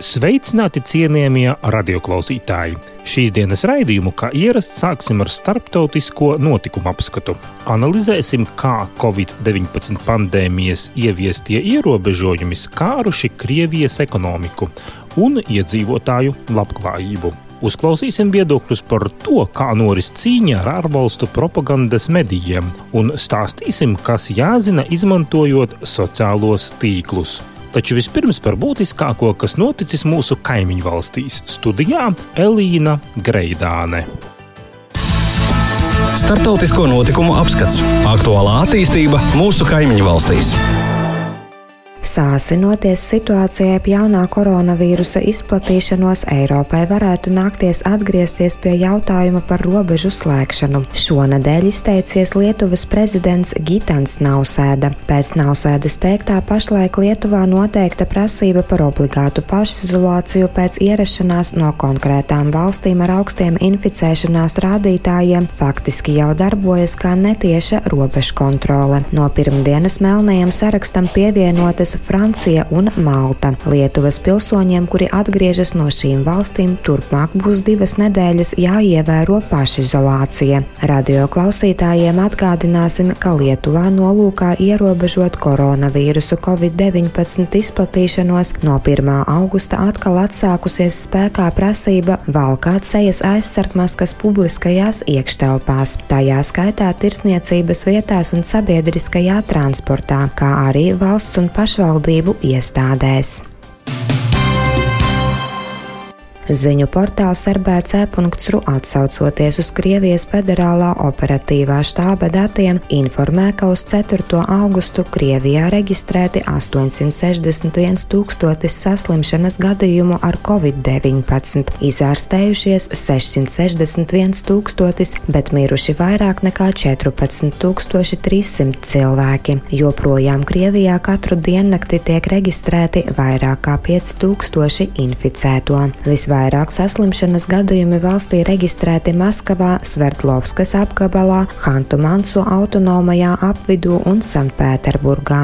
Sveicināti cienījamie radioklausītāji! Šīs dienas raidījumu, kā ierasts, sāksim ar starptautisko notikumu apskatu. Analizēsim, kā Covid-19 pandēmijas ieviestie ierobežojumi skāruši Krievijas ekonomiku un iedzīvotāju labklājību. Uzklausīsim viedokļus par to, kā noris cīņa ar ārvalstu propagandas medijiem, un stāstīsim, kas jāzina izmantojot sociālos tīklus. Taču vispirms par būtiskāko, kas noticis mūsu kaimiņu valstīs - studijā Elīna Greidāne. Startautisko notikumu apskats - aktuālā attīstība mūsu kaimiņu valstīs. Sāsinoties situācijai ap jaunā koronavīrusa izplatīšanos, Eiropai varētu nākties atgriezties pie jautājuma par robežu slēgšanu. Šonadēļ izteicies Lietuvas prezidents Gitans Nausēda. Pēc Nausēdas teiktā pašlaik Lietuvā noteikta prasība par obligātu pašizolāciju pēc ierašanās no konkrētām valstīm ar augstiem inficēšanās rādītājiem faktiski jau darbojas kā netieša robežu kontrole. No pirmdienas melnajam sarakstam pievienotas Lietuvas, Francija un Malta. Lietuvas pilsoņiem, kuri atgriežas no šīm valstīm, turpmāk būs divas nedēļas jāievēro pašizolācija. Radio klausītājiem atgādināsim, ka Lietuvā nolūkā ierobežot koronavīrusu Covid-19 izplatīšanos no 1. augusta atkal atsākusies spēkā prasība valkāt sejas aizsargmaskas publiskajās iekštelpās, tajā skaitā tirsniecības vietās un sabiedriskajā transportā, kā arī valsts un pašvaldības pašvaldību iestādēs. Ziņu portāls RBC.ru atsaucoties uz Krievijas federālā operatīvā štāba datiem informē, ka uz 4. augustu Krievijā reģistrēti 861 tūkstotis saslimšanas gadījumu ar covid-19, izārstējušies 661 tūkstotis, bet miruši vairāk nekā 14 300 cilvēki. Joprojām Krievijā katru diennakti tiek reģistrēti vairāk kā 5000 inficēto. Visvairāk Visvairāk saslimšanas gadījumi valstī reģistrēti Maskavā, Sverdlovskas apgabalā, Hantu Mansu autonomajā apvidū un Sanktpēterburgā.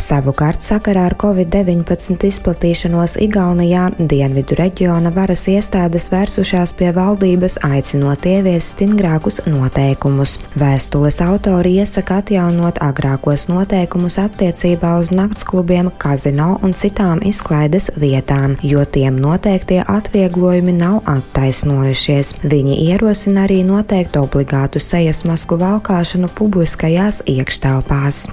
Savukārt sakarā ar Covid-19 izplatīšanos Igaunijā dienvidu reģiona varas iestādes vērsušās pie valdības aicinot ieviest stingrākus noteikumus. Vēstules autori iesaka atjaunot agrākos noteikumus attiecībā uz naktsklubiem, kazino un citām izklaides vietām, jo tiem noteiktie atvieglojumi nav attaisnojušies. Viņi ierosina arī noteikt obligātu sejas masku valkāšanu publiskajās iekštelpās.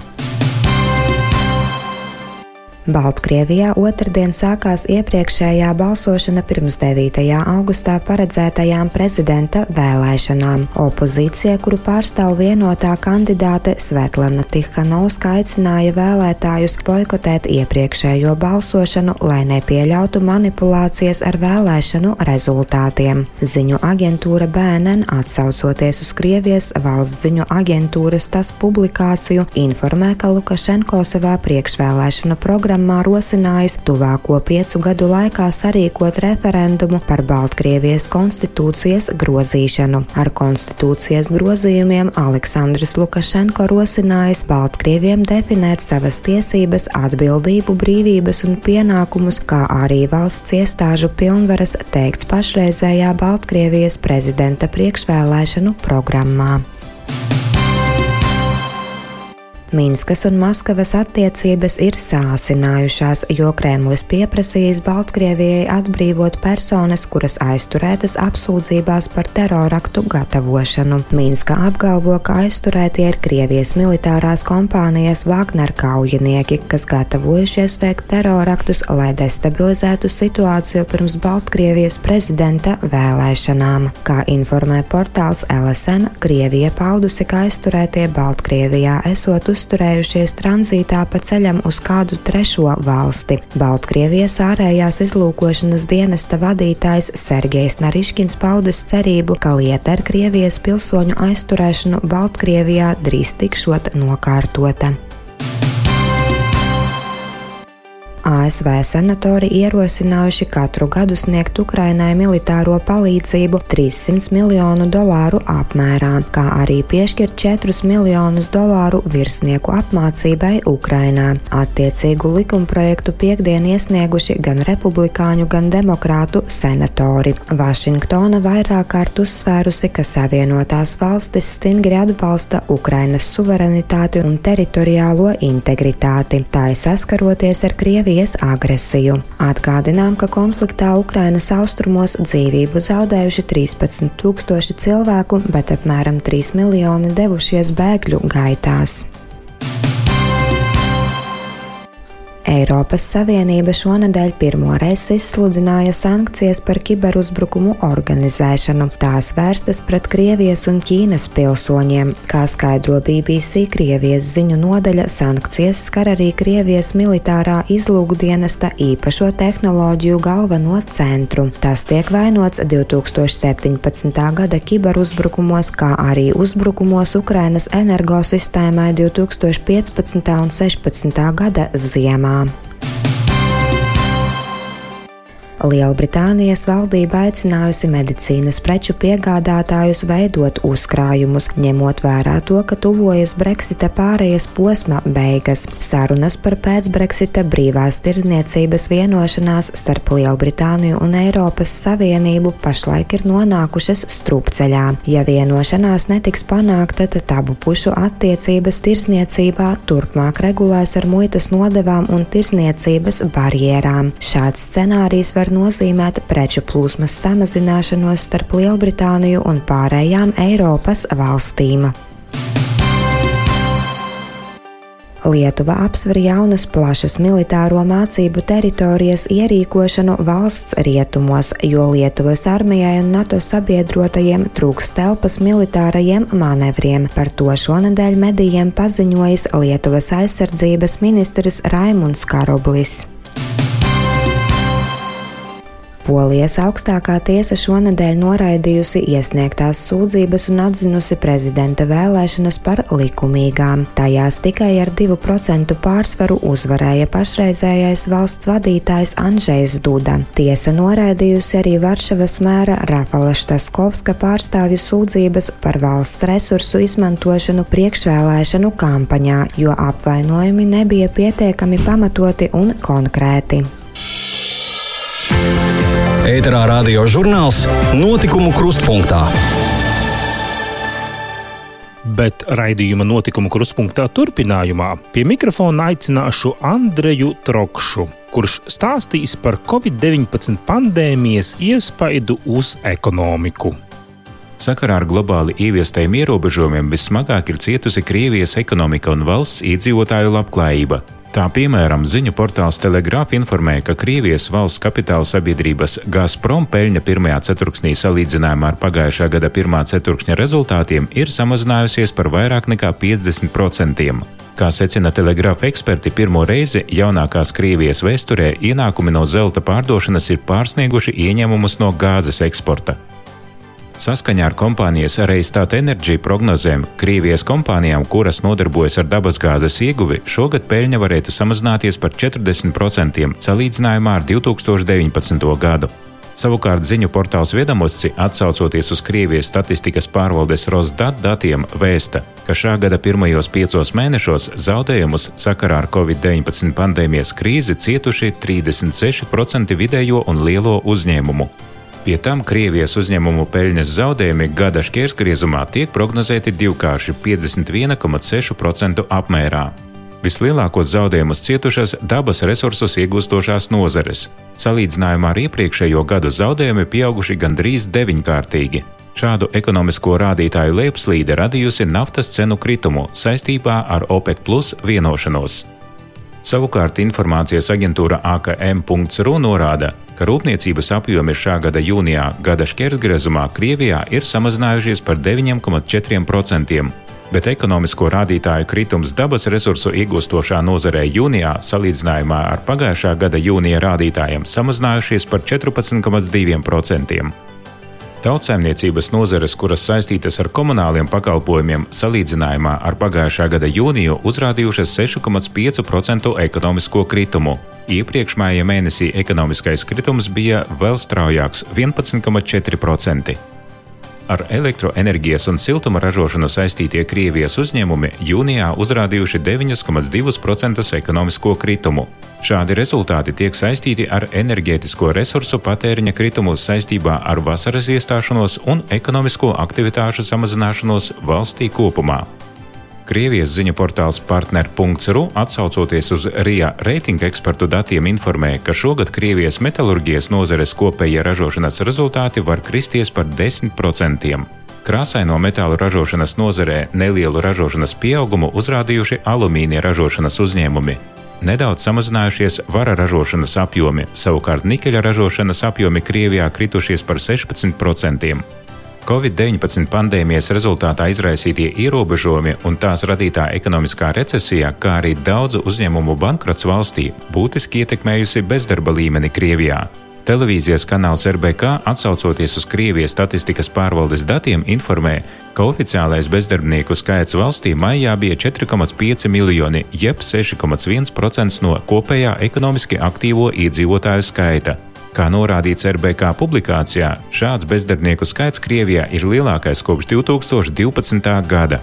Baltkrievijā otrdien sākās iepriekšējā balsošana pirms 9. augustā paredzētajām prezidenta vēlēšanām. Opozīcija, kuru pārstāv vienotā kandidāte Svetlana Tihanovska, aicināja vēlētājus boikotēt iepriekšējo balsošanu, lai nepieļautu manipulācijas ar vēlēšanu rezultātiem. Ziņu aģentūra BNN atsaucoties uz Krievijas valsts ziņu aģentūras tas publikāciju informē, ka Lukašenko savā priekšvēlēšanu programmā programmā rosinājis tuvāko piecu gadu laikā sarīkot referendumu par Baltkrievijas konstitūcijas grozīšanu. Ar konstitūcijas grozījumiem Aleksandrs Lukašenko rosinājis Baltkrieviem definēt savas tiesības, atbildību, brīvības un pienākumus, kā arī valsts iestāžu pilnvaras teikts pašreizējā Baltkrievijas prezidenta priekšvēlēšanu programmā. Minskas un Maskavas attiecības ir sāsinājušās, jo Kremlis pieprasījis Baltkrievijai atbrīvot personas, kuras aizturētas apsūdzībās par teroraktu gatavošanu. Minska apgalvo, ka aizturētie ir Krievijas militārās kompānijas Wagner kaujinieki, kas gatavojušies veikt teroraktus, lai destabilizētu situāciju pirms Baltkrievijas prezidenta vēlēšanām. Kā informē portāls LSM, Krievija paudusi, ka aizturētie Baltkrievijā esot uz uzturējušies tranzītā pa ceļam uz kādu trešo valsti. Baltkrievijas ārējās izlūkošanas dienesta vadītājs Sergejs Nariškins paudas cerību, ka lieta ar Krievijas pilsoņu aizturēšanu Baltkrievijā drīz tikšot nokārtota. ASV senatori ierosinājuši katru gadu sniegt Ukrainai militāro palīdzību 300 miljonu dolāru apmērā, kā arī piešķirt 4 miljonus dolāru virsnieku apmācībai Ukrainā. Attiecīgu likumprojektu piekdien iesnieguši gan republikāņu, gan demokrātu senatori. Vašingtona vairāk kārt uzsvērusi, ka Savienotās valstis stingri atbalsta Ukrainas suverenitāti un teritoriālo integritāti. Tā ir saskaroties ar Krieviju Krievijas agresiju. Atgādinām, ka konfliktā Ukrainas austrumos dzīvību zaudējuši 13 tūkstoši cilvēku, bet apmēram 3 miljoni devušies bēgļu gaitās. Eiropas Savienība šonadēļ pirmoreiz izsludināja sankcijas par kiberuzbrukumu organizēšanu. Tās vērstas pret Krievijas un Ķīnas pilsoņiem. Kā skaidro BBC Krievijas ziņu nodaļa, sankcijas skar arī Krievijas militārā izlūkdienesta īpašo tehnoloģiju galveno centru. Tas tiek vainots 2017. gada kiberuzbrukumos, kā arī uzbrukumos Ukrainas energosistēmai 2015. un 2016. gada ziemā. gmail.com. Lielbritānijas valdība aicinājusi medicīnas preču piegādātājus veidot uzkrājumus, ņemot vērā to, ka tuvojas Brexita pārējas posma beigas. Sarunas par pēc-Brexita brīvās tirdzniecības vienošanās starp Lielbritāniju un Eiropas Savienību pašlaik ir nonākušas strupceļā. Ja vienošanās netiks panākta, tad abu pušu attiecības tirdzniecībā turpmāk regulēs ar muitas nodevām un tirdzniecības barjerām. Šāds scenārijs var var nozīmēt preču plūsmas samazināšanos starp Lielbritāniju un pārējām Eiropas valstīm. Lietuva apsver jaunas plašas militāro mācību teritorijas ierīkošanu valsts rietumos, jo Lietuvas armijai un NATO sabiedrotajiem trūks telpas militārajiem manevriem. Par to šonadēļ medijiem paziņojis Lietuvas aizsardzības ministrs Raimunds Karoblis. Polijas augstākā tiesa šonadēļ noraidījusi iesniegtās sūdzības un atzinusi prezidenta vēlēšanas par likumīgām. Tajās tikai ar 2% pārsvaru uzvarēja pašreizējais valsts vadītājs Andrzejs Duda. Tiesa noraidījusi arī Varšavas mēra Rafala Štaskovska pārstāvju sūdzības par valsts resursu izmantošanu priekšvēlēšanu kampaņā, jo apvainojumi nebija pietiekami pamatoti un konkrēti. Ēterā radio žurnāls Notikumu krustpunktā. Bet raidījuma notikumu krustpunktā turpinājumā pie mikrofona aicināšu Andreju Trokšu, kurš stāstīs par Covid-19 pandēmijas iespaidu uz ekonomiku. Sakarā ar globāli ieviestajiem ierobežojumiem vissmagāk ir cietusi Krievijas ekonomika un valsts iedzīvotāju labklājība. Tā piemēram, ziņu portāls Telegrāf informēja, ka Krievijas valsts kapitāla sabiedrības Gazprom peļņa pirmajā ceturksnī salīdzinājumā ar pagājušā gada pirmā ceturkšņa rezultātiem ir samazinājusies par vairāk nekā 50%. Kā secina telegrāfa eksperti, pirmo reizi jaunākās Krievijas vēsturē ienākumi no zelta pārdošanas ir pārsnieguši ieņēmumus no gāzes eksporta. Saskaņā ar kompānijas Reistāta Energy prognozēm, Krievijas kompānijām, kuras nodarbojas ar dabasgāzes ieguvi, šogad peļņa varētu samazināties par 40% salīdzinājumā ar 2019. gadu. Savukārt ziņu portāls Viedamusci, atsaucoties uz Krievijas statistikas pārvaldes Rosdat datiem, vēsta, ka šā gada pirmajos piecos mēnešos zaudējumus sakarā ar Covid-19 pandēmijas krīzi cietuši 36% vidējo un lielo uzņēmumu. Pie tam Krievijas uzņēmumu peļņas zaudējumi gada šķērsgriezumā tiek prognozēti divkārši 51,6% apmērā. Vislielākos zaudējumus cietušas dabas resursus iegūstošās nozares. Salīdzinājumā ar iepriekšējo gadu zaudējumi pieauguši gandrīz deviņkārtīgi. Šādu ekonomisko rādītāju lejupslīde radījusi naftas cenu kritumu saistībā ar OPEC plus vienošanos. Savukārt informācijas aģentūra AKM.ru norāda, ka rūpniecības apjomi šā gada jūnijā gada šķērsgriezumā Krievijā ir samazinājušies par 9,4%. bet ekonomisko rādītāju kritums dabas resursu iegūstošā nozarē jūnijā salīdzinājumā ar pagājušā gada jūnija rādītājiem samazinājušies par 14,2%. Tautsēmniecības nozares, kuras saistītas ar komunāliem pakalpojumiem, salīdzinājumā ar pagājušā gada jūniju uzrādījušas 6,5% ekonomisko kritumu. Iepriekšējā mēnesī ekonomiskais kritums bija vēl straujāks - 11,4%. Ar elektroenerģijas un siltuma ražošanu saistītie Krievijas uzņēmumi jūnijā uzrādījuši 9,2% ekonomisko kritumu. Šādi rezultāti tiek saistīti ar enerģētisko resursu patēriņa kritumu saistībā ar vasaras iestāšanos un ekonomisko aktivitāšu samazināšanos valstī kopumā. Krievijas ziņu portāls partner.ru atsaucoties uz RIA reitinga ekspertu datiem informē, ka šogad Krievijas metālurģijas nozares kopējie ražošanas rezultāti var kristies par 10%. Krāsaino metālu ražošanas nozarē nelielu ražošanas pieaugumu uzrādījuši alumīnija ražošanas uzņēmumi. Nedaudz samazinājušies vara ražošanas apjomi, savukārt nikeļa ražošanas apjomi Krievijā kritušies par 16%. Covid-19 pandēmijas rezultātā izraisītie ierobežojumi un tās radītā ekonomiskā recesija, kā arī daudzu uzņēmumu bankrots valstī, būtiski ietekmējusi bezdarba līmeni Krievijā. Televīzijas kanāls RBK, atsaucoties uz Krievijas statistikas pārvaldes datiem, informē, ka oficiālais bezdarbnieku skaits valstī maijā bija 4,5 miljoni, jeb 6,1% no kopējā ekonomiski aktīvo iedzīvotāju skaita. Kā norādīts RBK publikācijā, šāds bezdarbnieku skaits Krievijā ir lielākais kopš 2012. gada.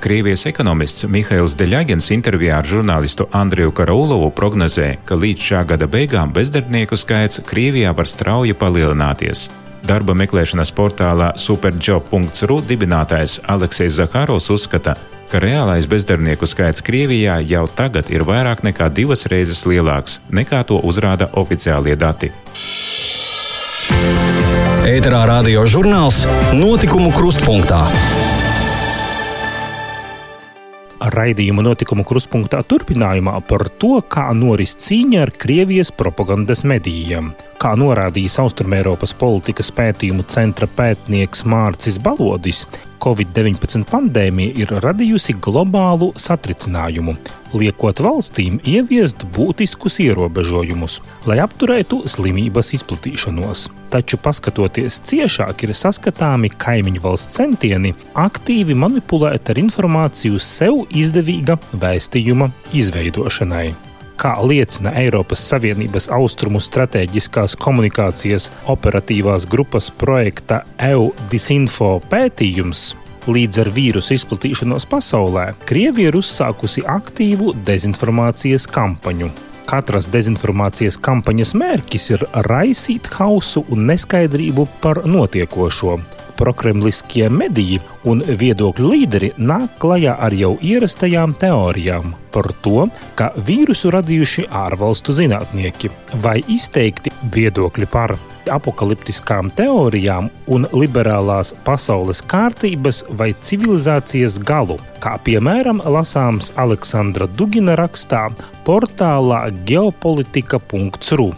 Krievijas ekonomists Mihails Deļagens intervijā ar žurnālistu Andriju Karaulovu prognozē, ka līdz šā gada beigām bezdarbnieku skaits Krievijā var strauji palielināties. Darba meklēšanas portālā superjob.ru dibinātājs Aleksis Zahāros uzskata, ka reālais bezdarbnieku skaits Krievijā jau tagad ir vairāk nekā divas reizes lielāks nekā to uzrāda oficiālie dati. Ēterā radio žurnāls Notikumu krustpunktā. Raidījuma notikumu krustpunktā turpinājumā par to, kā noris cīņa ar Krievijas propagandas medijiem. Kā norādījis Austrumēropas politikas pētījumu centra pētnieks Mārcis Balodis, Covid-19 pandēmija ir radījusi globālu satricinājumu, liekot valstīm ieviest būtiskus ierobežojumus, lai apturētu slimības izplatīšanos. Taču, paskatoties ciešāk, ir saskatāmi kaimiņu valsts centieni aktīvi manipulēt ar informāciju sev izdevīga vēstījuma izveidošanai. Kā liecina Eiropas Savienības austrumu stratēģiskās komunikācijas operatīvās grupas projekta EU Disinfo pētījums, Līdz ar vīrusu izplatīšanos pasaulē, Krievija ir uzsākusi aktīvu dezinformācijas kampaņu. Katras dezinformācijas kampaņas mērķis ir raisīt hausu un neskaidrību par notiekošo, prokremliskie mediji un viedokļu līderi nāk klajā ar jau ierastajām teorijām par to, ka vīrusu radījuši ārvalstu zinātnieki vai izteikti viedokļi par apakaliptiskām teorijām un liberālās pasaules kārtības vai civilizācijas galu, kā piemēram lasāms Aleksandra Dugina rakstā portālā geopolitika.ru.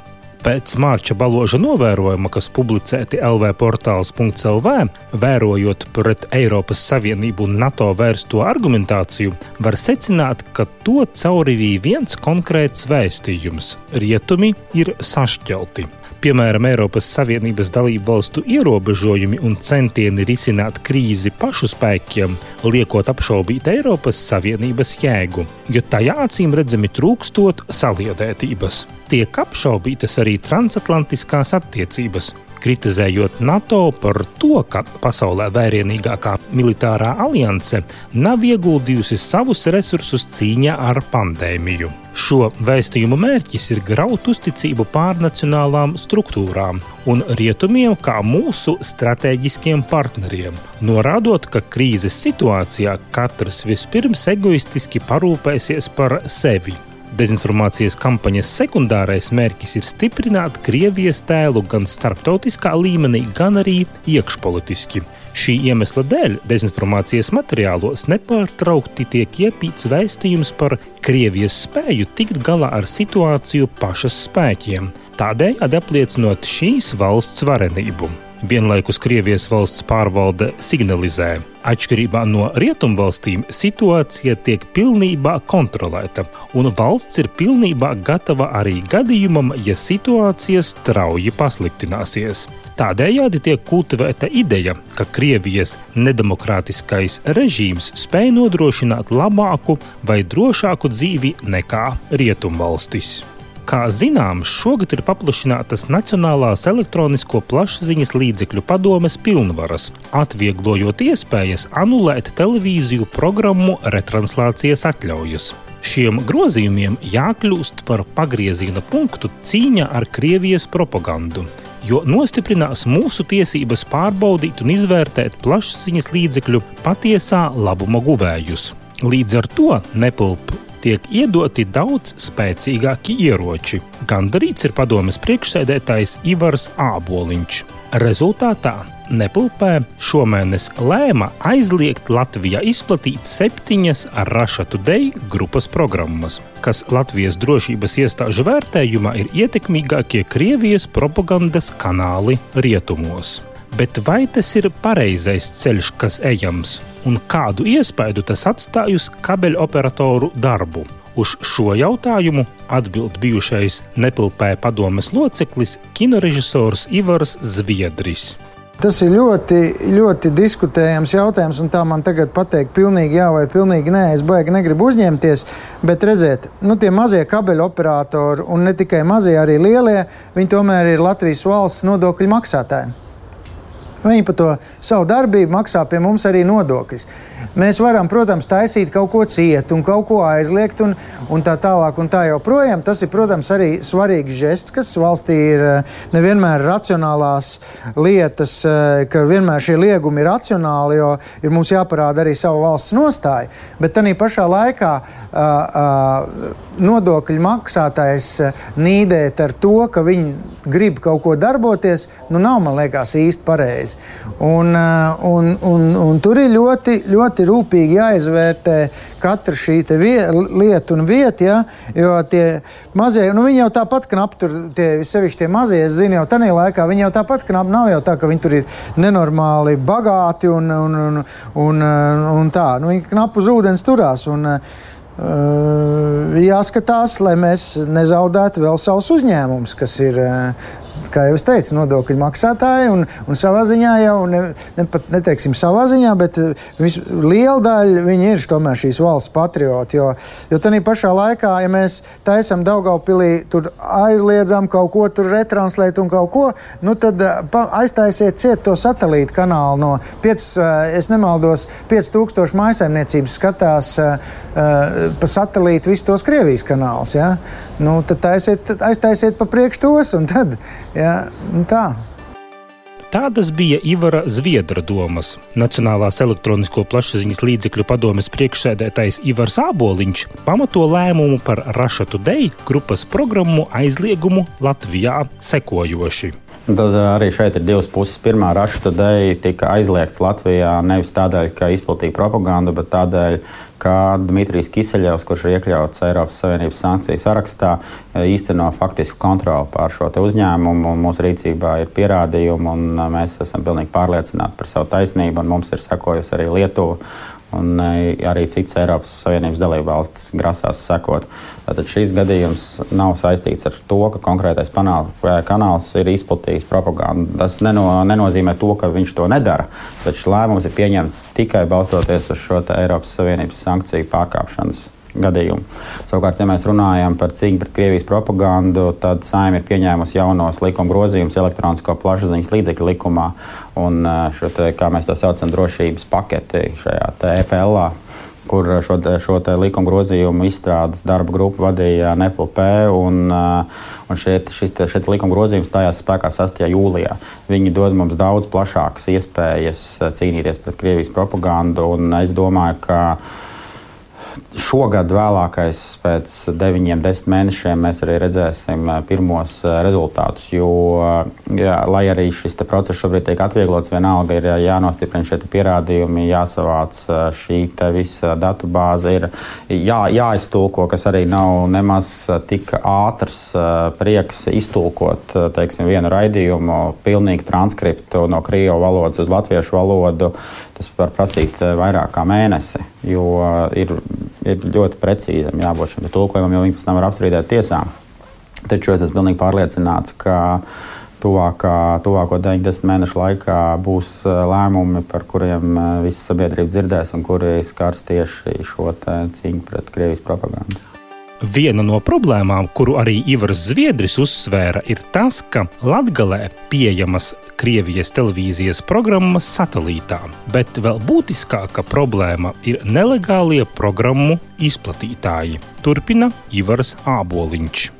Pēc Mārča Baloža novērojuma, kas publicēti LV portāls.CLV, vērojot pret Eiropas Savienību un NATO vērsto argumentāciju, var secināt, ka to caurivīja viens konkrēts vēstījums - rietumi ir sašķelti piemēram, Eiropas Savienības dalību valstu ierobežojumi un centieni risināt krīzi pašu spēkiem, liekot apšaubīt Eiropas Savienības jēgu, jo tajā acīm redzami trūkstot saliedētības. Tiek apšaubītas arī transatlantiskās attiecības, kritizējot NATO par to, ka pasaulē vērienīgākā militārā alianse nav ieguldījusi savus resursus cīņā ar pandēmiju. Šo vēstījumu mērķis ir graut uzticību pārnacionālām struktūrām un rietumiem kā mūsu strateģiskiem partneriem, norādot, ka krīzes situācijā katrs vispirms egoistiski parūpēsies par sevi. Dezinformācijas kampaņas sekundārais mērķis ir stiprināt Krievijas tēlu gan starptautiskā līmenī, gan arī iekšpolitiski. Šī iemesla dēļ dezinformācijas materiālos nepārtraukti tiek iepīts vēstījums par Krievijas spēju tikt galā ar situāciju pašas spēkiem, tādējādi apliecinot šīs valsts varenību. Vienlaikus Krievijas valsts pārvalde signalizē, atšķirībā no rietumvalstīm situācija tiek pilnībā kontrolēta, un valsts ir pilnībā gatava arī gadījumam, ja situācija strauji pasliktināsies. Tādējādi tiek kultivēta ideja, ka Krievijas nedemokrātiskais režīms spēj nodrošināt labāku vai drošāku dzīvi nekā rietumvalstis. Kā zināms, šogad ir paplašinātas Nacionālās elektronisko plašsaziņas līdzekļu padomes pilnvaras, atvieglojot iespējas anulēt televīziju programmu retranslācijas atļaujas. Šiem grozījumiem jākļūst par pagrieziena punktu cīņā ar Krievijas propagandu, jo nostiprinās mūsu tiesības pārbaudīt un izvērtēt plašsaziņas līdzekļu patiesā labuma guvējus. Līdz ar to nepilp tiek iedoti daudz spēcīgāki ieroči. Gandarīts ir padomes priekšsēdētājs Ivars Āboliņš. Rezultātā Nepulpē šomēnes lēma aizliegt Latvijā izplatīt septiņas Rašatu Dei grupas programmas, kas Latvijas drošības iestāžu vērtējumā ir ietekmīgākie Krievijas propagandas kanāli rietumos. Bet vai tas ir pareizais ceļš, kas ejams, un kādu iespaidu tas atstāj uz kabeļoperatoru darbu? Uz šo jautājumu atbild bijušais Nepilpē padomes loceklis, kinorežisors Ivars Zviedris. Tas ir ļoti, ļoti diskutējams jautājums, un tā man tagad pateikt, pilnīgi jā vai pilnīgi nē. Es baigi negribu uzņemties, bet redziet, nu, tie mazie kabeļu operatori, un ne tikai mazie, arī lielie, viņi tomēr ir Latvijas valsts nodokļu maksātāji. Viņi par to savu darbību maksā pie mums arī nodokļus. Mēs varam, protams, taisīt kaut ko cietu un kaut ko aizliegt, un, un tā tālāk, un tā joprojām. Tas ir, protams, arī svarīgs žests, kas valstī ir eh, nevienmēr racionālās lietas, eh, ka vienmēr šie liegumi ir racionāli, jo ir mums jāparāda arī savu valsts nostāju. Bet tā pašā laikā uh, uh, nodokļu maksātājs nīdēt ar to, ka viņi grib kaut ko darboties, nu nav man liekas īsti pareizi. Un, un, un, un tur ir ļoti, ļoti rūpīgi jāizvērtē katra šī lieta un vieta. Ja? Jo tie mazie, nu viņi jau tāpat knapi tur, tie, sevišķi tie mazie, es zinu, jau tajā laikā viņi jau tāpat knapi nav jau tā, ka viņi tur ir nenormāli bagāti un, un, un, un, un tā. Nu, viņi knapi uz ūdens turās. Un, uh, jāskatās, lai mēs nezaudētu vēl savus uzņēmumus, kas ir uh, kā jau es teicu, nodokļu maksātāji un, un savā ziņā jau ne, ne pat neteiksim savā ziņā, bet eh, vis, liela daļa viņi ir tomēr šīs valsts patrioti. Jo, jo tādā pašā laikā, ja mēs taisam Daugaupilī, tur aizliedzam kaut ko tur retranslēt un kaut ko, nu tad eh, aiztaisiet ciet to satelītu kanālu no 5, eh, es nemaldos, 5000 maisaimniecības skatās uh, pa satelītu visus tos Krievijas kanālus. Ja? Nu, tad taisiet, aiztaisiet pa priekš tos un tad Ja, tā. Tādas bija Ivara Zviedra domas. Nacionālās elektronisko plašsaziņas līdzekļu padomes priekšsēdētājs Ivars Āboliņš pamato lēmumu par Rašatu Dei grupas programmu aizliegumu Latvijā sekojoši. Tad arī šeit ir divas puses. Pirmā rašta dēļ tika aizliegts Latvijā nevis tādēļ, ka izplatīja propagandu, bet tādēļ, ka Dmitrijs Kiseļevs, kurš ir iekļauts Eiropas Savienības sankciju sarakstā, eh, īsteno faktisku kontroli pār šo uzņēmumu. Mūsu rīcībā ir pierādījumi, un eh, mēs esam pilnīgi pārliecināti par savu taisnību. Mums ir sekojusi arī Lietuva un e, arī citas Eiropas Savienības dalībvalstis grasās sekot. Tātad šīs gadījums nav saistīts ar to, ka konkrētais panāl, kanāls ir izplatījis propagandu. Tas neno, nenozīmē to, ka viņš to nedara, bet šis lēmums ir pieņemts tikai balstoties uz šo Eiropas Savienības sankciju pārkāpšanas gadījumu. Savukārt, ja mēs runājam par cīņu pret Krievijas propagandu, tad Saima ir pieņēmusi jaunos likuma grozījumus elektronisko plašsaziņas līdzekļu likumā un šo, te, kā mēs to saucam, drošības paketi šajā EPL. Kur šo, šo likuma grozījumu izstrādes darba grupu vadīja NPLP. Un, un šeit, šis šeit likuma grozījums stājās spēkā 6. jūlijā. Viņi dod mums daudz plašākas iespējas cīnīties pret Krievijas propagandu. Es domāju, ka šogad, vēlākais pēc 9, 10 mēnešiem, mēs arī redzēsim pirmos rezultātus. Jo, jā, lai arī šis process šobrīd tiek atvieglots, vienalga ir jānostiprina šie pierādījumi, jāsavāc šī visa datu bāze, ir jā, jāiztulko, kas arī nav nemaz tik ātrs prieks iztulkot teiksim, vienu raidījumu, pilnīgu transkriptu no krievu valodas uz latviešu valodu tas var prasīt eh, vairāk kā mēnesi, jo ir, ir ļoti precīzam jābūt šim tulkojumam, jo viņi pēc tam var apstrīdēt tiesā. Taču es esmu pilnīgi pārliecināts, ka tuvākā, tuvāko 90 mēnešu laikā būs eh, lēmumi, par kuriem eh, visa sabiedrība dzirdēs un kuri skars tieši šo cīņu pret Krievijas propagandu. Viena no problēmām, kuru arī Ivars Zviedris uzsvēra, ir tas, ka Latvijā pieejamas Krievijas televīzijas programmas satelītā, bet vēl būtiskāka problēma ir nelegālie programmu izplatītāji. Turpina Ivars Āboliņš.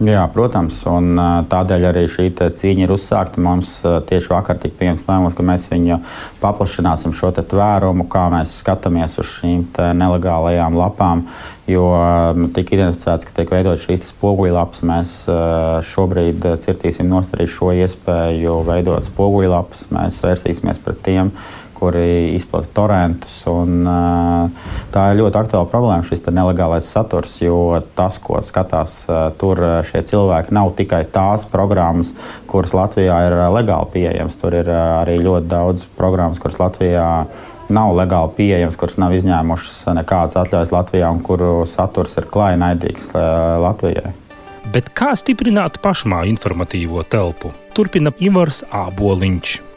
Jā, protams, un tādēļ arī šī cīņa ir uzsākta. Mums tieši vakar tika pieņemts lēmums, ka mēs viņu paplašināsim šo tvērumu, kā mēs skatāmies uz šīm nelegālajām lapām. Jo tika identificēts, ka tiek veidotas šīs spoguļlapas. Mēs šobrīd cirtīsim nost arī šo iespēju veidot spoguļlapas. Mēs vērsīsimies pret tiem kuri izplata torentus. Un, tā ir ļoti aktuāla problēma, šis nelegālais saturs, jo tas, ko skatās tur šie cilvēki, nav tikai tās programmas, kuras Latvijā ir legāli pieejamas. Tur ir arī ļoti daudz programmas, kuras Latvijā nav legāli pieejamas, kuras nav izņēmušas nekādas atļaujas Latvijā un kuru saturs ir klāja naidīgs Latvijai. Bet kā stiprināt pašmā informatīvo telpu? Turpina Ivars Āboliņš.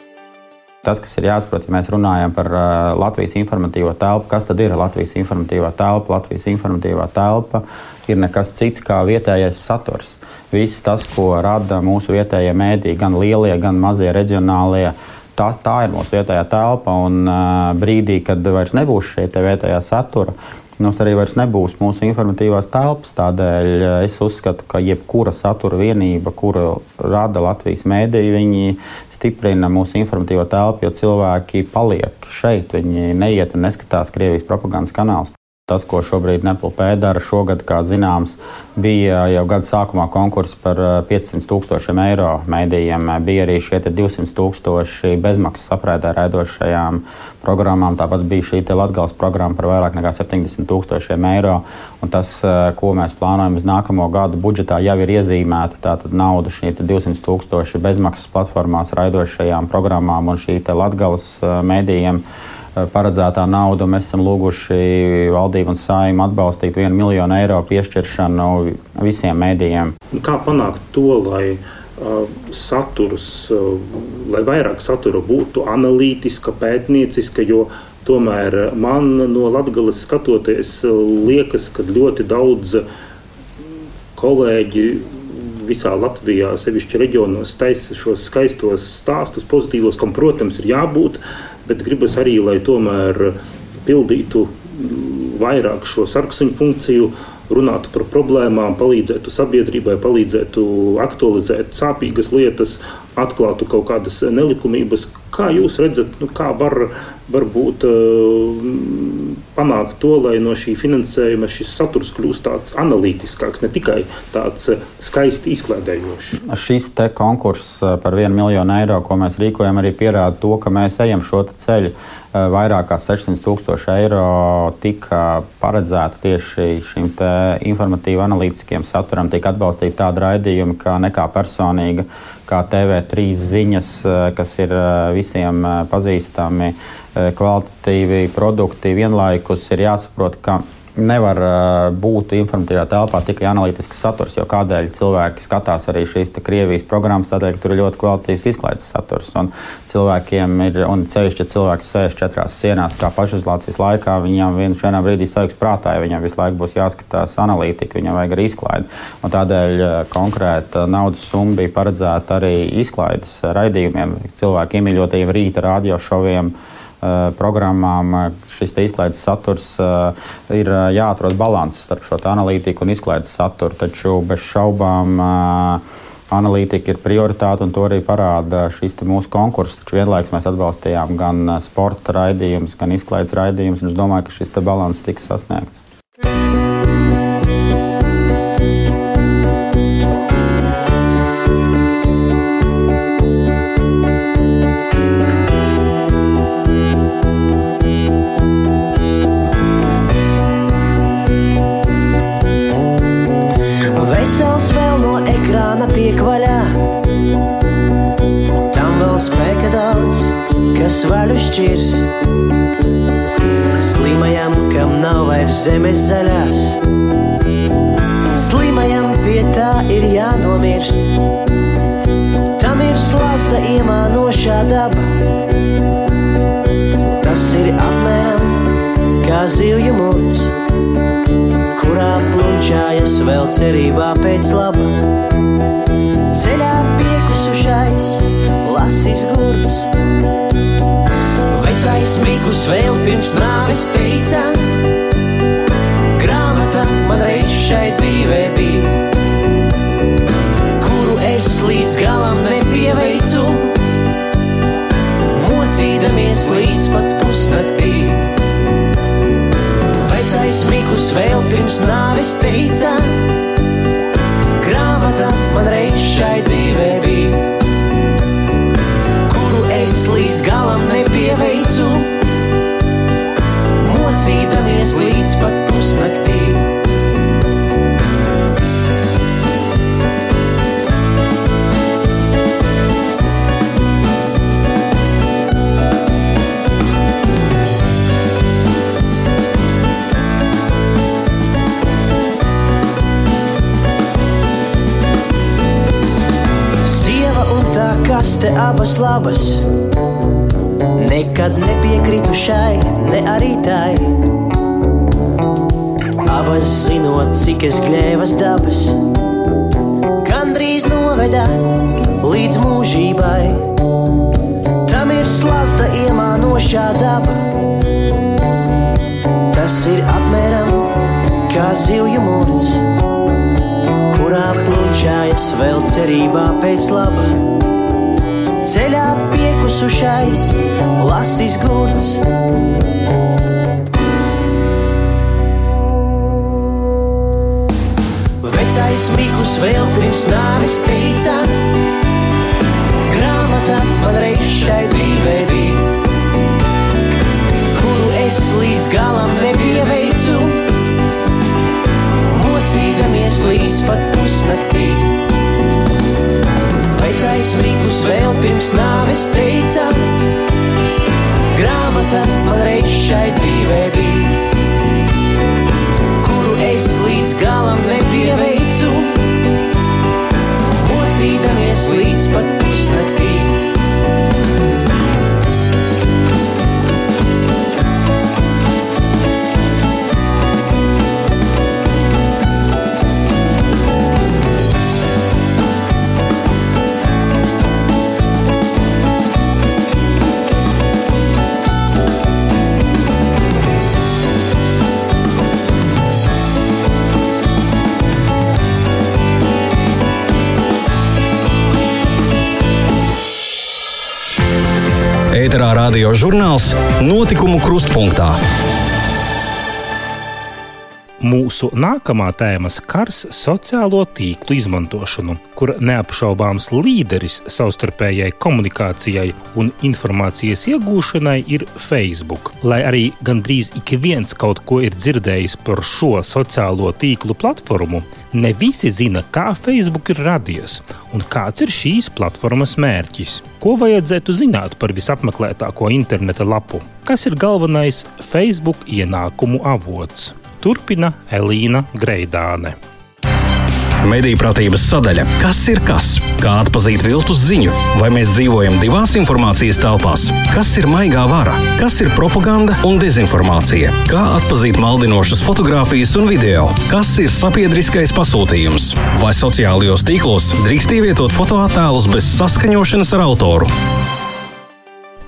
Tas, kas ir jāsaprot, ja mēs runājam par uh, Latvijas informatīvo telpu, kas tad ir Latvijas informatīvā telpa? Latvijas informatīvā telpa ir nekas cits kā vietējais saturs. Viss tas, ko rada mūsu vietējie mēdīji, gan lielie, gan mazie reģionālie, tā, tā ir mūsu vietējā telpa. Un uh, brīdī, kad vairs nebūs šī vietējā satura, mums arī vairs nebūs mūsu informatīvās telpas. Tādēļ es uzskatu, ka jebkura satura vienība, kuru rada Latvijas mēdīja, viņi stiprina mūsu informatīvo telpu, jo cilvēki paliek šeit. Viņi neiet un neskatās Krievijas propagandas kanālus. Tas, ko šobrīd NPLP dara, šogad, kā zināms, bija jau gada sākumā konkurss par 500 eh, tūkstošiem eiro mēdījiem. Bija arī šie 200 tūkstoši bezmaksas aprēdē raidošajām programmām. Tāpat bija šī Latvijas programma par vairāk nekā 70 tūkstošiem eiro. Un tas, ko mēs plānojam uz nākamo gadu budžetā, jau ir iezīmēta. Tātad nauda šī 200 tūkstoši bezmaksas platformās raidošajām programmām un šī Latvijas mēdījiem paredzētā nauda. Mēs esam lūguši valdību un sājumu atbalstīt vienu miljonu eiro piešķiršanu visiem mēdījiem. Kā panākt to, lai uh, saturs, uh, lai vairāk satura būtu analītiska, pētnieciska, jo tomēr man no Latvijas skatoties liekas, ka ļoti daudz kolēģi visā Latvijā, sevišķi reģionos, taisa šos skaistos stāstus, pozitīvos, kam, protams, ir jābūt bet gribas arī, lai tomēr pildītu vairāk šo sarksuņu funkciju, runātu par problēmām, palīdzētu sabiedrībai, palīdzētu aktualizēt sāpīgas lietas, atklātu kaut kādas nelikumības. Kā jūs redzat, nu, kā var varbūt uh, panākt to, lai no šī finansējuma šis saturs kļūst tāds analītiskāks, ne tikai tāds uh, skaisti izklaidējošs. Šis te konkurss uh, par vienu miljonu eiro, ko mēs rīkojam, arī pierāda to, ka mēs ejam šo ceļu. Vairāk kā 600 tūkstoši eiro tika paredzēta tieši šim informatīvu analītiskiem saturam, tika atbalstīta tāda raidījuma, kā nekā personīga, kā TV3 ziņas, kas ir visiem pazīstami Eh, kvalitatīvi produkti vienlaikus ir jāsaprot, ka nevar būt informatīvā telpā tikai analītisks saturs, jo kādēļ cilvēki skatās arī šīs Krievijas programmas, tādēļ, ka tur ir ļoti kvalitatīvs izklaides saturs. Un cilvēkiem ir, un ceļš, ja cilvēks sēž četrās sienās, kā pašizolācijas laikā, viņam vienā brīdī sajūgs prātā, ja viņam visu laiku būs jāskatās analītika, viņam vajag arī izklaidi. Un tādēļ konkrēta naudas summa bija paredzēta arī izklaides raidījumiem, cilvēku iemīļotajiem rīta radiošoviem. Uh, Eh, programmām eh, šis izklaides saturs eh, ir jāatrod līdzsvars starp šo analītiku un izklaides saturu. Taču bez šaubām analītika ir prioritāte, un to arī parāda šis mūsu konkurss. Taču vienlaikus mēs atbalstījām gan sporta raidījumus, gan izklaides raidījumus, un es domāju, ka šis līdzsvars tiks sasniegts. Zemes zaļās, slimajam pie tā ir jānomirst. Tam ir slāpsta iemānošā daba. Tas ir apmēram kā zivju mūks, kurā plunčājas vēl cerībā pēc laba. Ceļā piekusušais, lasis gurts. Vecais Mikls vēl pirms nāves teica, šai dzīvē bija, kuru es līdz galam nepieveicu, mocīdamies līdz pat pusnaktī. Vecais Mikls vēl pirms nāves teica, grāmata man reiz šai dzīvē bija es līdz galam nepieveicu, mocīdamies līdz pat abas labas. Nekad nepiekritu šai, ne arī tai. Abas zinot, cik es gļēvas dabas, gandrīz noveda līdz mūžībai. Tam ir slāpsta iemānošā daba. Tas ir apmēram kā zivju mūrs, kurā plunčājas vēl cerībā pēc laba ceļā piekusušais, lasis gurts. Vecais Mikls vēl pirms nāves teica, grāmatā man reiz šai dzīvē bija, kuru es līdz galam nepieveicu, mocīdamies līdz pat pusnaktī. Vecais Mikls vēl pirms nāves teica, grāmata man reiz šai dzīvē bija, kuru es līdz galam nepieveicu, mocīdamies līdz pat pusnaktī. Ēterā radio žurnāls Notikumu krustpunktā. Mūsu nākamā tēma skars sociālo tīklu izmantošanu, kur neapšaubāms līderis savstarpējai komunikācijai un informācijas iegūšanai ir Facebook. Lai arī gandrīz ik viens kaut ko ir dzirdējis par šo sociālo tīklu platformu, ne visi zina, kā Facebook ir radies un kāds ir šīs platformas mērķis. Ko vajadzētu zināt par visapmeklētāko interneta lapu? Kas ir galvenais Facebook ienākumu avots? Turpina Elīna Greidāne. Mediju pratības sadaļa - kas ir kas? Kā atzīt viltus ziņu? Vai mēs dzīvojam divās informācijas telpās? Kas ir maigā vara? Kas ir propaganda un dezinformācija? Kā atzīt maldinošas fotogrāfijas un video? Kas ir sabiedriskais pasūtījums? Vai sociālajos tīklos drīkst ievietot fotoattēlus bez saskaņošanas ar autoru?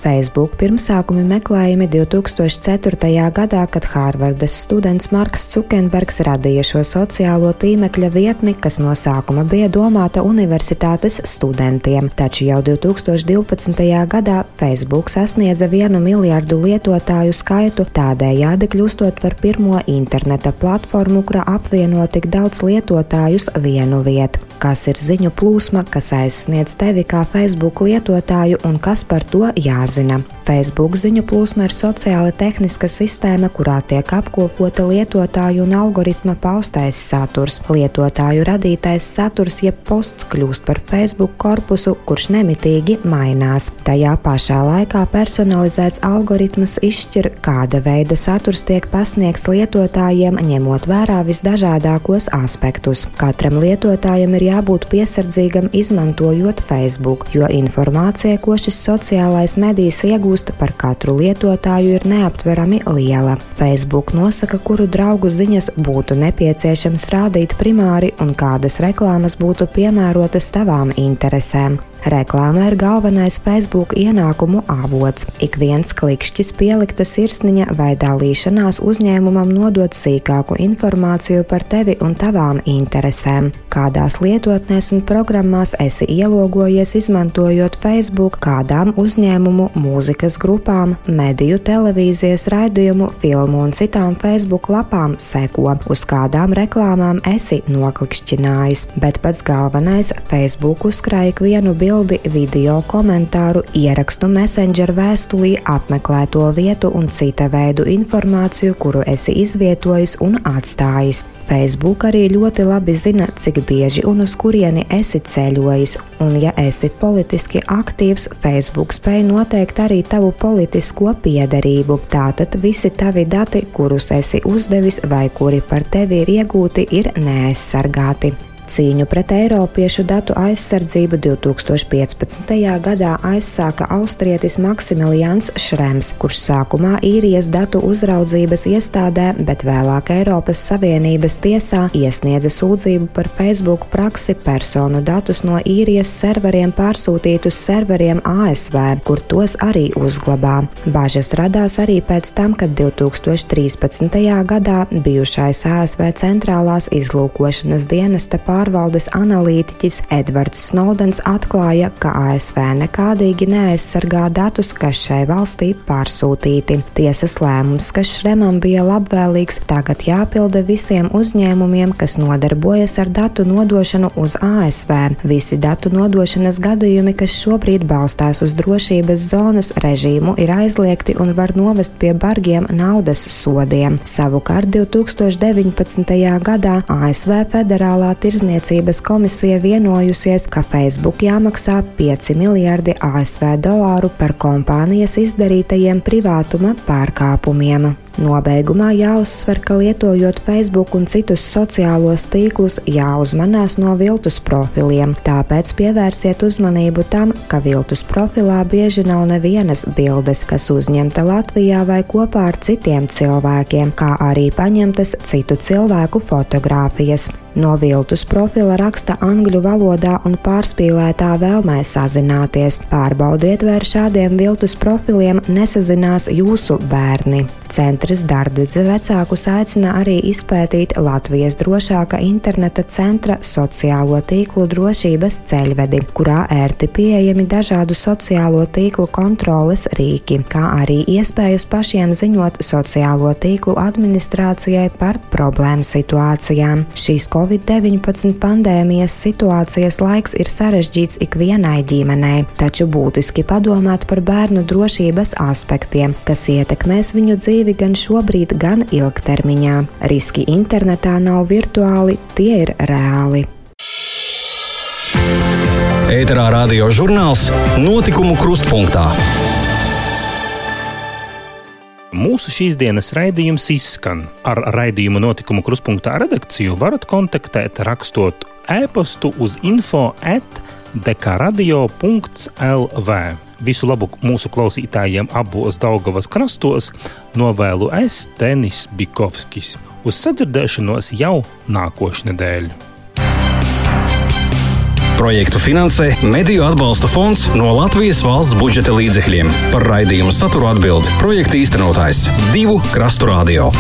Facebook pirmsākumi meklējami 2004. gadā, kad Hārvardas students Marks Zukenbergs radīja šo sociālo tīmekļa vietni, kas no sākuma bija domāta universitātes studentiem. Taču jau 2012. gadā Facebook sasniedza vienu miljardu lietotāju skaitu, tādējādi kļūstot par pirmo interneta platformu, kura apvieno tik daudz lietotājus vienu vietu. Kas ir ziņu plūsma, kas aizsniedz tevi kā Facebook lietotāju un kas par to jāzina? Nezina. Facebook ziņu plūsma ir sociāli tehniska sistēma, kurā tiek apkopota lietotāju un algoritma paustais saturs. Lietotāju radītais saturs, jeb posts, kļūst par Facebook korpusu, kurš nemitīgi mainās. Tajā pašā laikā personalizēts algoritms izšķir, kāda veida saturs tiek pasniegts lietotājiem, ņemot vērā visdažādākos aspektus. Katram lietotājam ir jābūt piesardzīgam izmantojot Facebook, jo informācija, ko šis sociālais medijs iegūst, iegūst par katru lietotāju ir neaptverami liela. Facebook nosaka, kuru draugu ziņas būtu nepieciešams rādīt primāri un kādas reklāmas būtu piemērotas tavām interesēm. Reklāma ir galvenais Facebook ienākumu avots. Ik viens klikšķis, pielikta sirsniņa vai dalīšanās uzņēmumam nodot sīkāku informāciju par tevi un tavām interesēm. Kādās lietotnēs un programmās esi ielogojies izmantojot Facebook, kādām uzņēmumu, mūzikas grupām, mediju, televīzijas raidījumu, filmu un citām Facebook lapām seko, uz kādām reklāmām esi noklikšķinājis. Bet pats galvenais - Facebook uzkrāja ikvienu bildi bildi, video komentāru, ierakstu messenger vēstulī, apmeklēto vietu un cita veidu informāciju, kuru esi izvietojis un atstājis. Facebook arī ļoti labi zina, cik bieži un uz kurieni esi ceļojis, un, ja esi politiski aktīvs, Facebook spēj noteikt arī tavu politisko piedarību. Tātad visi tavi dati, kurus esi uzdevis vai kuri par tevi ir iegūti, ir neaizsargāti. Cīņu pret Eiropiešu datu aizsardzību 2015. gadā aizsāka austrietis Maksimilians Šrems, kurš sākumā īrijas datu uzraudzības iestādē, bet vēlāk Eiropas Savienības tiesā iesniedza sūdzību par Facebook praksi personu datus no īrijas serveriem pārsūtīt uz serveriem ASV, kur tos arī uzglabā. Bažas radās arī pēc tam, kad 2013. gadā bijušais ASV centrālās izlūkošanas dienesta pārstāvjums pārvaldes analītiķis Edvards Snowdens atklāja, ka ASV nekādīgi neaizsargā datus, kas šai valstī pārsūtīti. Tiesas lēmums, kas Šremam bija labvēlīgs, tagad jāpilda visiem uzņēmumiem, kas nodarbojas ar datu nodošanu uz ASV. Visi datu nodošanas gadījumi, kas šobrīd balstās uz drošības zonas režīmu, ir aizliegti un var novest pie bargiem naudas sodiem. Savukārt 2019. gadā ASV Federālā tirzniecības tirzniecības komisija vienojusies, ka Facebook jāmaksā 5 miljardi ASV dolāru par kompānijas izdarītajiem privātuma pārkāpumiem. Nobeigumā jāuzsver, ka lietojot Facebook un citus sociālos tīklus, jāuzmanās no viltus profiliem. Tāpēc pievērsiet uzmanību tam, ka viltus profilā bieži nav nevienas bildes, kas uzņemta Latvijā vai kopā ar citiem cilvēkiem, kā arī paņemtas citu cilvēku fotogrāfijas. No viltus profila raksta angļu valodā un pārspīlētā vēlmē sazināties. Pārbaudiet, vai ar šādiem viltus profiliem nesazinās jūsu bērni. Centrs Dārdudze vecākus aicina arī izpētīt Latvijas drošāka interneta centra sociālo tīklu drošības ceļvedi, kurā ērti pieejami dažādu sociālo tīklu kontroles rīki, kā arī iespējas pašiem ziņot sociālo tīklu administrācijai par problēmu situācijām. Šīs Covid-19 pandēmijas situācijas laiks ir sarežģīts ikvienai ģimenei, taču būtiski padomāt par bērnu drošības aspektiem, kas ietekmēs viņu dzīvi gan šobrīd, gan ilgtermiņā. Riski internetā nav virtuāli, tie ir reāli. Ēterā radio žurnāls Notikumu krustpunktā. Mūsu šīs dienas raidījums izskan. Ar raidījumu notikumu krustpunktā redakciju varat kontaktēt rakstot e-pastu uz info at dekaradio.lv. Visu labu mūsu klausītājiem abos Daugavas krastos novēlu es Tenis Bikovskis. Uz sadzirdēšanos jau nākošnedēļ. Projektu finansē Mediju atbalsta fonds no Latvijas valsts budžeta līdzekļiem. Par raidījumu saturu atbild projekta īstenotājs Divu Krastu Radio.